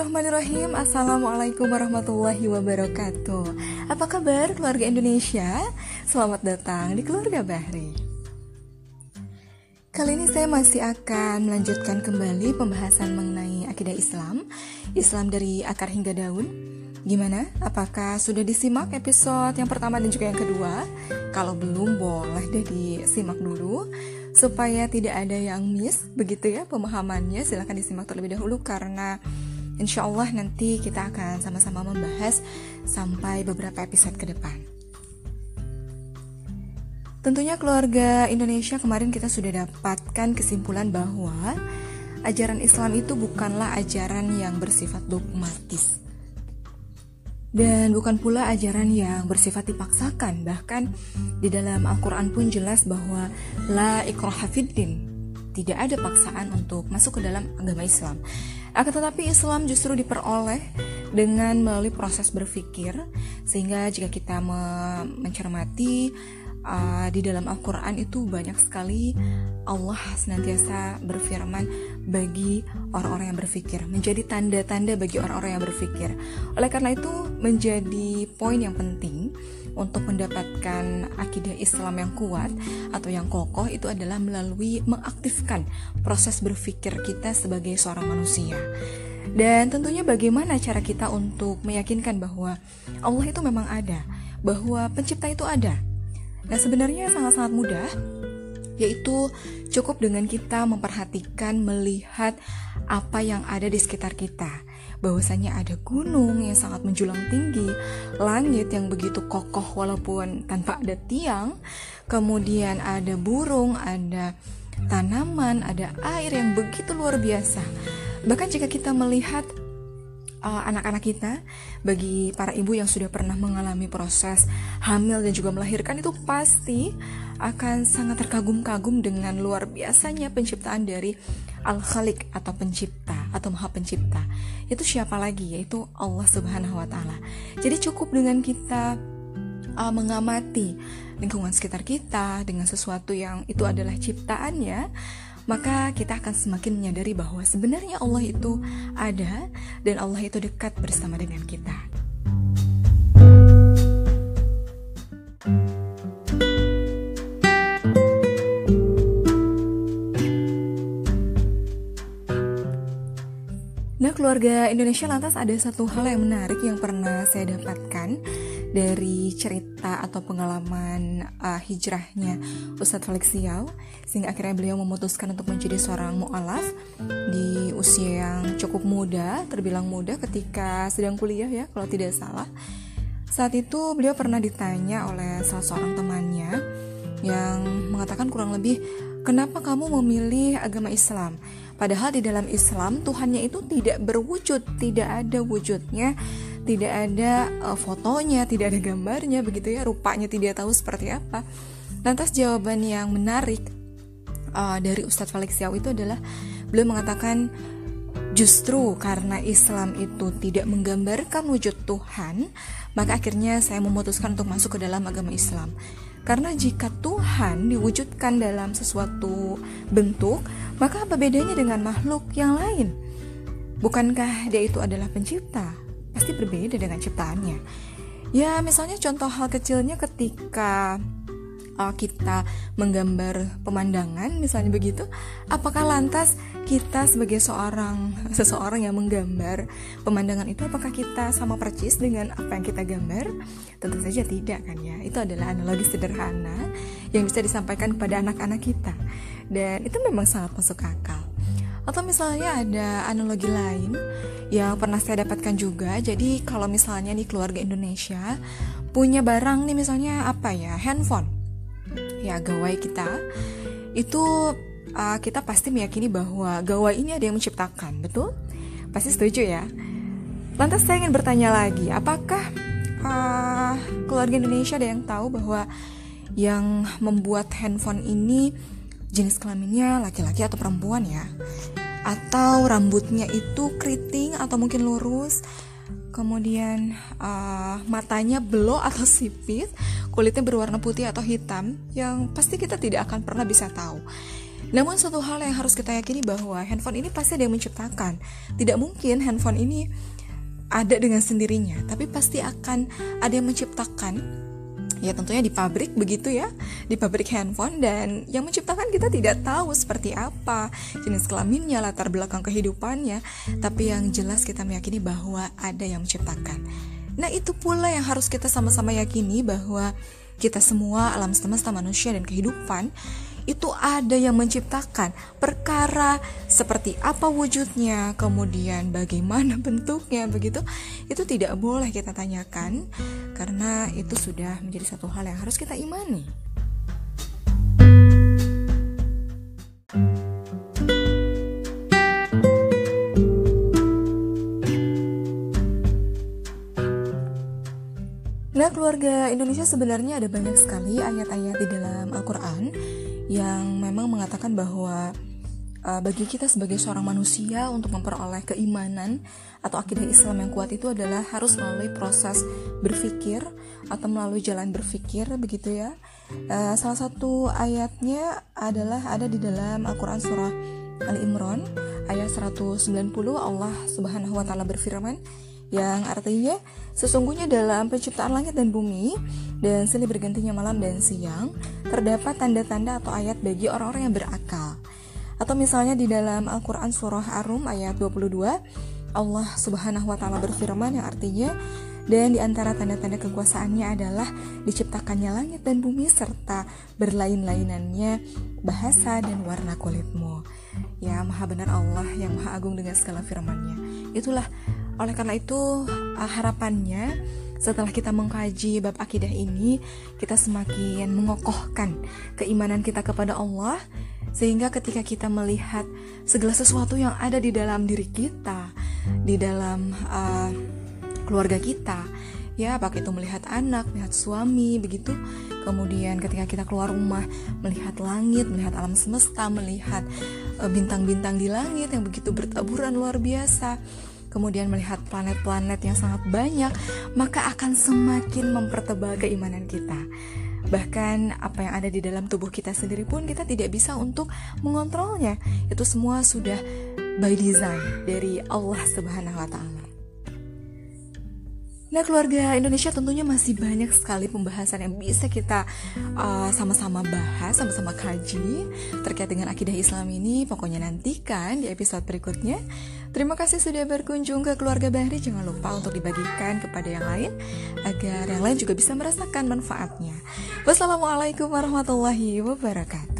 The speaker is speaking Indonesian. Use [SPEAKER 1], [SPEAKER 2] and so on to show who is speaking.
[SPEAKER 1] Bismillahirrahmanirrahim Assalamualaikum warahmatullahi wabarakatuh Apa kabar keluarga Indonesia? Selamat datang di keluarga Bahri Kali ini saya masih akan melanjutkan kembali pembahasan mengenai akidah Islam Islam dari akar hingga daun Gimana? Apakah sudah disimak episode yang pertama dan juga yang kedua? Kalau belum boleh deh disimak dulu Supaya tidak ada yang miss begitu ya pemahamannya Silahkan disimak terlebih dahulu karena Insya Allah nanti kita akan sama-sama membahas sampai beberapa episode ke depan. Tentunya keluarga Indonesia kemarin kita sudah dapatkan kesimpulan bahwa ajaran Islam itu bukanlah ajaran yang bersifat dogmatis. Dan bukan pula ajaran yang bersifat dipaksakan, bahkan di dalam Al-Quran pun jelas bahwa la ikraha tidak ada paksaan untuk masuk ke dalam agama Islam. Akan tetapi Islam justru diperoleh dengan melalui proses berpikir sehingga jika kita mencermati uh, di dalam Al-Quran itu banyak sekali Allah senantiasa berfirman bagi orang-orang yang berpikir menjadi tanda-tanda bagi orang-orang yang berpikir oleh karena itu menjadi poin yang penting untuk mendapatkan akidah Islam yang kuat atau yang kokoh itu adalah melalui mengaktifkan proses berpikir kita sebagai seorang manusia. Dan tentunya bagaimana cara kita untuk meyakinkan bahwa Allah itu memang ada, bahwa pencipta itu ada. Nah, sebenarnya sangat-sangat mudah yaitu cukup dengan kita memperhatikan melihat apa yang ada di sekitar kita bahwasanya ada gunung yang sangat menjulang tinggi, langit yang begitu kokoh walaupun tanpa ada tiang, kemudian ada burung, ada tanaman, ada air yang begitu luar biasa. Bahkan jika kita melihat uh, anak-anak uh, kita, bagi para ibu yang sudah pernah mengalami proses hamil dan juga melahirkan itu pasti akan sangat terkagum-kagum dengan luar biasanya penciptaan dari Al-Khaliq atau pencipta atau Maha Pencipta. Itu siapa lagi? Yaitu Allah Subhanahu wa taala. Jadi cukup dengan kita uh, mengamati lingkungan sekitar kita dengan sesuatu yang itu adalah ciptaannya, maka kita akan semakin menyadari bahwa sebenarnya Allah itu ada dan Allah itu dekat bersama dengan kita. Keluarga Indonesia lantas ada satu hal yang menarik yang pernah saya dapatkan dari cerita atau pengalaman uh, hijrahnya Ustadz Felix Siau sehingga akhirnya beliau memutuskan untuk menjadi seorang mu'alaf di usia yang cukup muda, terbilang muda ketika sedang kuliah ya kalau tidak salah. Saat itu beliau pernah ditanya oleh salah seorang temannya yang mengatakan kurang lebih, "Kenapa kamu memilih agama Islam?" Padahal di dalam Islam Tuhannya itu tidak berwujud, tidak ada wujudnya, tidak ada uh, fotonya, tidak ada gambarnya, begitu ya, rupanya tidak tahu seperti apa. Lantas jawaban yang menarik uh, dari Ustadz Yao itu adalah beliau mengatakan justru karena Islam itu tidak menggambarkan wujud Tuhan, maka akhirnya saya memutuskan untuk masuk ke dalam agama Islam. Karena jika Tuhan diwujudkan dalam sesuatu bentuk, maka apa bedanya dengan makhluk yang lain? Bukankah dia itu adalah pencipta? Pasti berbeda dengan ciptaannya. Ya, misalnya contoh hal kecilnya ketika uh, kita menggambar pemandangan misalnya begitu apakah lantas kita sebagai seorang seseorang yang menggambar pemandangan itu apakah kita sama percis dengan apa yang kita gambar? Tentu saja tidak kan ya. Itu adalah analogi sederhana yang bisa disampaikan kepada anak-anak kita. Dan itu memang sangat masuk akal. Atau misalnya ada analogi lain yang pernah saya dapatkan juga. Jadi kalau misalnya nih keluarga Indonesia punya barang nih misalnya apa ya? Handphone ya gawai kita itu uh, kita pasti meyakini bahwa gawai ini ada yang menciptakan, betul? Pasti setuju ya. Lantas saya ingin bertanya lagi, apakah uh, keluarga Indonesia ada yang tahu bahwa yang membuat handphone ini jenis kelaminnya laki-laki atau perempuan ya? Atau rambutnya itu keriting atau mungkin lurus? kemudian uh, matanya belok atau sipit, kulitnya berwarna putih atau hitam, yang pasti kita tidak akan pernah bisa tahu. Namun satu hal yang harus kita yakini bahwa handphone ini pasti ada yang menciptakan. Tidak mungkin handphone ini ada dengan sendirinya, tapi pasti akan ada yang menciptakan ya tentunya di pabrik begitu ya di pabrik handphone dan yang menciptakan kita tidak tahu seperti apa jenis kelaminnya latar belakang kehidupannya tapi yang jelas kita meyakini bahwa ada yang menciptakan nah itu pula yang harus kita sama-sama yakini bahwa kita semua alam semesta manusia dan kehidupan itu ada yang menciptakan perkara seperti apa wujudnya, kemudian bagaimana bentuknya begitu. Itu tidak boleh kita tanyakan karena itu sudah menjadi satu hal yang harus kita imani. Nah, keluarga Indonesia sebenarnya ada banyak sekali ayat-ayat di dalam Al-Quran yang memang mengatakan bahwa uh, bagi kita sebagai seorang manusia untuk memperoleh keimanan atau akidah Islam yang kuat itu adalah harus melalui proses berpikir atau melalui jalan berpikir begitu ya. Uh, salah satu ayatnya adalah ada di dalam Al-Qur'an surah Ali Imran ayat 190 Allah Subhanahu wa taala berfirman yang artinya sesungguhnya dalam penciptaan langit dan bumi dan silih bergantinya malam dan siang terdapat tanda-tanda atau ayat bagi orang-orang yang berakal. Atau misalnya di dalam Al-Qur'an surah Ar-Rum ayat 22 Allah Subhanahu wa taala berfirman yang artinya dan di antara tanda-tanda kekuasaannya adalah diciptakannya langit dan bumi serta berlain-lainannya bahasa dan warna kulitmu. Ya, maha benar Allah yang maha agung dengan segala firman-Nya. Itulah oleh karena itu uh, harapannya setelah kita mengkaji bab akidah ini, kita semakin mengokohkan keimanan kita kepada Allah sehingga ketika kita melihat segala sesuatu yang ada di dalam diri kita, di dalam uh, keluarga kita, ya apakah itu melihat anak, melihat suami, begitu. Kemudian ketika kita keluar rumah, melihat langit, melihat alam semesta, melihat bintang-bintang uh, di langit yang begitu bertaburan luar biasa kemudian melihat planet-planet yang sangat banyak, maka akan semakin mempertebal keimanan kita. Bahkan apa yang ada di dalam tubuh kita sendiri pun kita tidak bisa untuk mengontrolnya. Itu semua sudah by design dari Allah Subhanahu wa taala. Nah, keluarga Indonesia tentunya masih banyak sekali pembahasan yang bisa kita uh, sama-sama uh, bahas, sama-sama kaji terkait dengan akidah Islam ini. Pokoknya nantikan di episode berikutnya. Terima kasih sudah berkunjung ke keluarga Bahri. Jangan lupa untuk dibagikan kepada yang lain agar yang lain juga bisa merasakan manfaatnya. Wassalamualaikum warahmatullahi wabarakatuh.